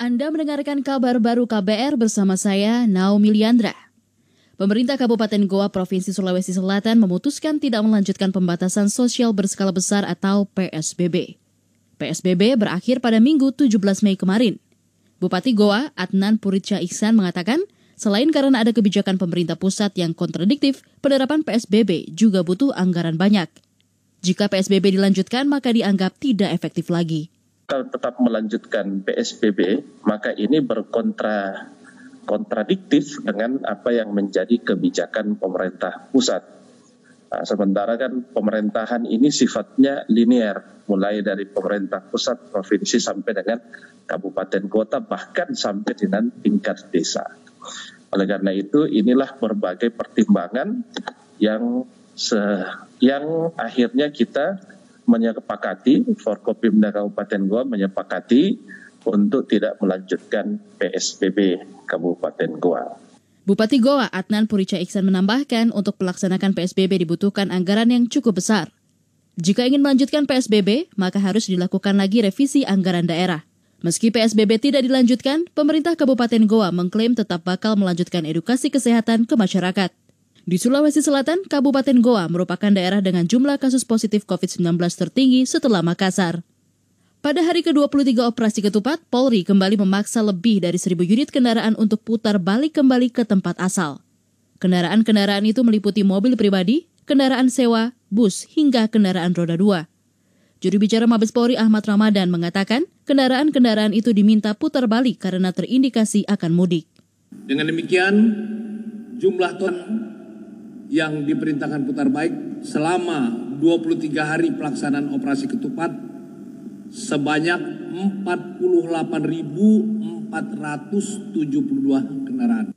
Anda mendengarkan kabar baru KBR bersama saya, Naomi Liandra. Pemerintah Kabupaten Goa Provinsi Sulawesi Selatan memutuskan tidak melanjutkan pembatasan sosial berskala besar atau PSBB. PSBB berakhir pada Minggu 17 Mei kemarin. Bupati Goa, Adnan Puritcha Iksan mengatakan, selain karena ada kebijakan pemerintah pusat yang kontradiktif, penerapan PSBB juga butuh anggaran banyak. Jika PSBB dilanjutkan, maka dianggap tidak efektif lagi kalau tetap melanjutkan PSBB, maka ini berkontra kontradiktif dengan apa yang menjadi kebijakan pemerintah pusat. Nah, sementara kan pemerintahan ini sifatnya linear, mulai dari pemerintah pusat, provinsi sampai dengan kabupaten kota, bahkan sampai dengan tingkat desa. Oleh karena itu, inilah berbagai pertimbangan yang se yang akhirnya kita menyepakati, Forkopimda Kabupaten Goa menyepakati untuk tidak melanjutkan PSBB Kabupaten Goa. Bupati Goa Adnan Purica Iksan menambahkan untuk melaksanakan PSBB dibutuhkan anggaran yang cukup besar. Jika ingin melanjutkan PSBB, maka harus dilakukan lagi revisi anggaran daerah. Meski PSBB tidak dilanjutkan, pemerintah Kabupaten Goa mengklaim tetap bakal melanjutkan edukasi kesehatan ke masyarakat. Di Sulawesi Selatan, Kabupaten Goa merupakan daerah dengan jumlah kasus positif COVID-19 tertinggi setelah Makassar. Pada hari ke-23 operasi ketupat, Polri kembali memaksa lebih dari 1.000 unit kendaraan untuk putar balik kembali ke tempat asal. Kendaraan-kendaraan itu meliputi mobil pribadi, kendaraan sewa, bus, hingga kendaraan roda dua. Juru bicara Mabes Polri Ahmad Ramadan mengatakan, kendaraan-kendaraan itu diminta putar balik karena terindikasi akan mudik. Dengan demikian, jumlah ton yang diperintahkan putar balik selama 23 hari pelaksanaan operasi ketupat sebanyak 48.472 kendaraan.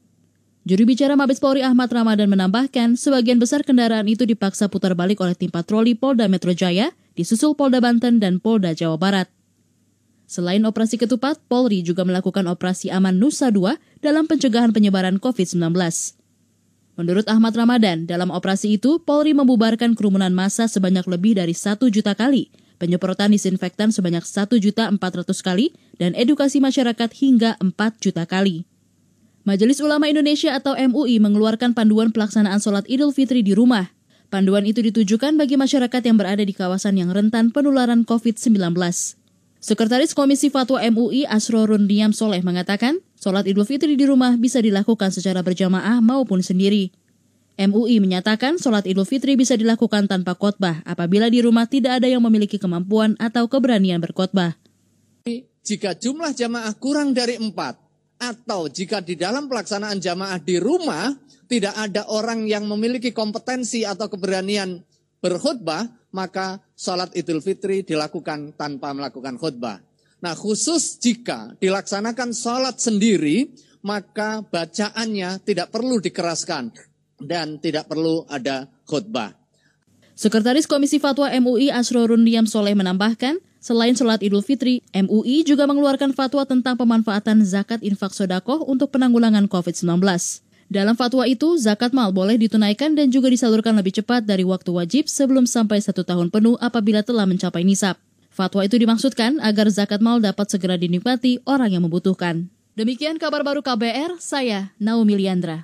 Juru bicara Mabes Polri Ahmad Ramadan menambahkan, sebagian besar kendaraan itu dipaksa putar balik oleh tim patroli Polda Metro Jaya, disusul Polda Banten dan Polda Jawa Barat. Selain operasi ketupat, Polri juga melakukan operasi aman Nusa 2 dalam pencegahan penyebaran COVID-19. Menurut Ahmad Ramadan, dalam operasi itu Polri membubarkan kerumunan massa sebanyak lebih dari satu juta kali, penyemprotan disinfektan sebanyak satu juta empat ratus kali, dan edukasi masyarakat hingga empat juta kali. Majelis Ulama Indonesia atau MUI mengeluarkan panduan pelaksanaan sholat Idul Fitri di rumah. Panduan itu ditujukan bagi masyarakat yang berada di kawasan yang rentan penularan COVID-19. Sekretaris Komisi Fatwa MUI Asrorun Niam Soleh mengatakan, Sholat Idul Fitri di rumah bisa dilakukan secara berjamaah maupun sendiri. MUI menyatakan sholat Idul Fitri bisa dilakukan tanpa khotbah apabila di rumah tidak ada yang memiliki kemampuan atau keberanian berkhotbah. Jika jumlah jamaah kurang dari empat, atau jika di dalam pelaksanaan jamaah di rumah tidak ada orang yang memiliki kompetensi atau keberanian berkhutbah, maka sholat Idul Fitri dilakukan tanpa melakukan khutbah. Nah khusus jika dilaksanakan sholat sendiri, maka bacaannya tidak perlu dikeraskan dan tidak perlu ada khutbah. Sekretaris Komisi Fatwa MUI Asrorun Diam Soleh menambahkan, selain sholat Idul Fitri, MUI juga mengeluarkan fatwa tentang pemanfaatan zakat infak sodakoh untuk penanggulangan COVID-19. Dalam fatwa itu, zakat mal boleh ditunaikan dan juga disalurkan lebih cepat dari waktu wajib sebelum sampai satu tahun penuh apabila telah mencapai nisab. Fatwa itu dimaksudkan agar zakat mal dapat segera dinikmati orang yang membutuhkan. Demikian kabar baru KBR, saya Naomi Liandra.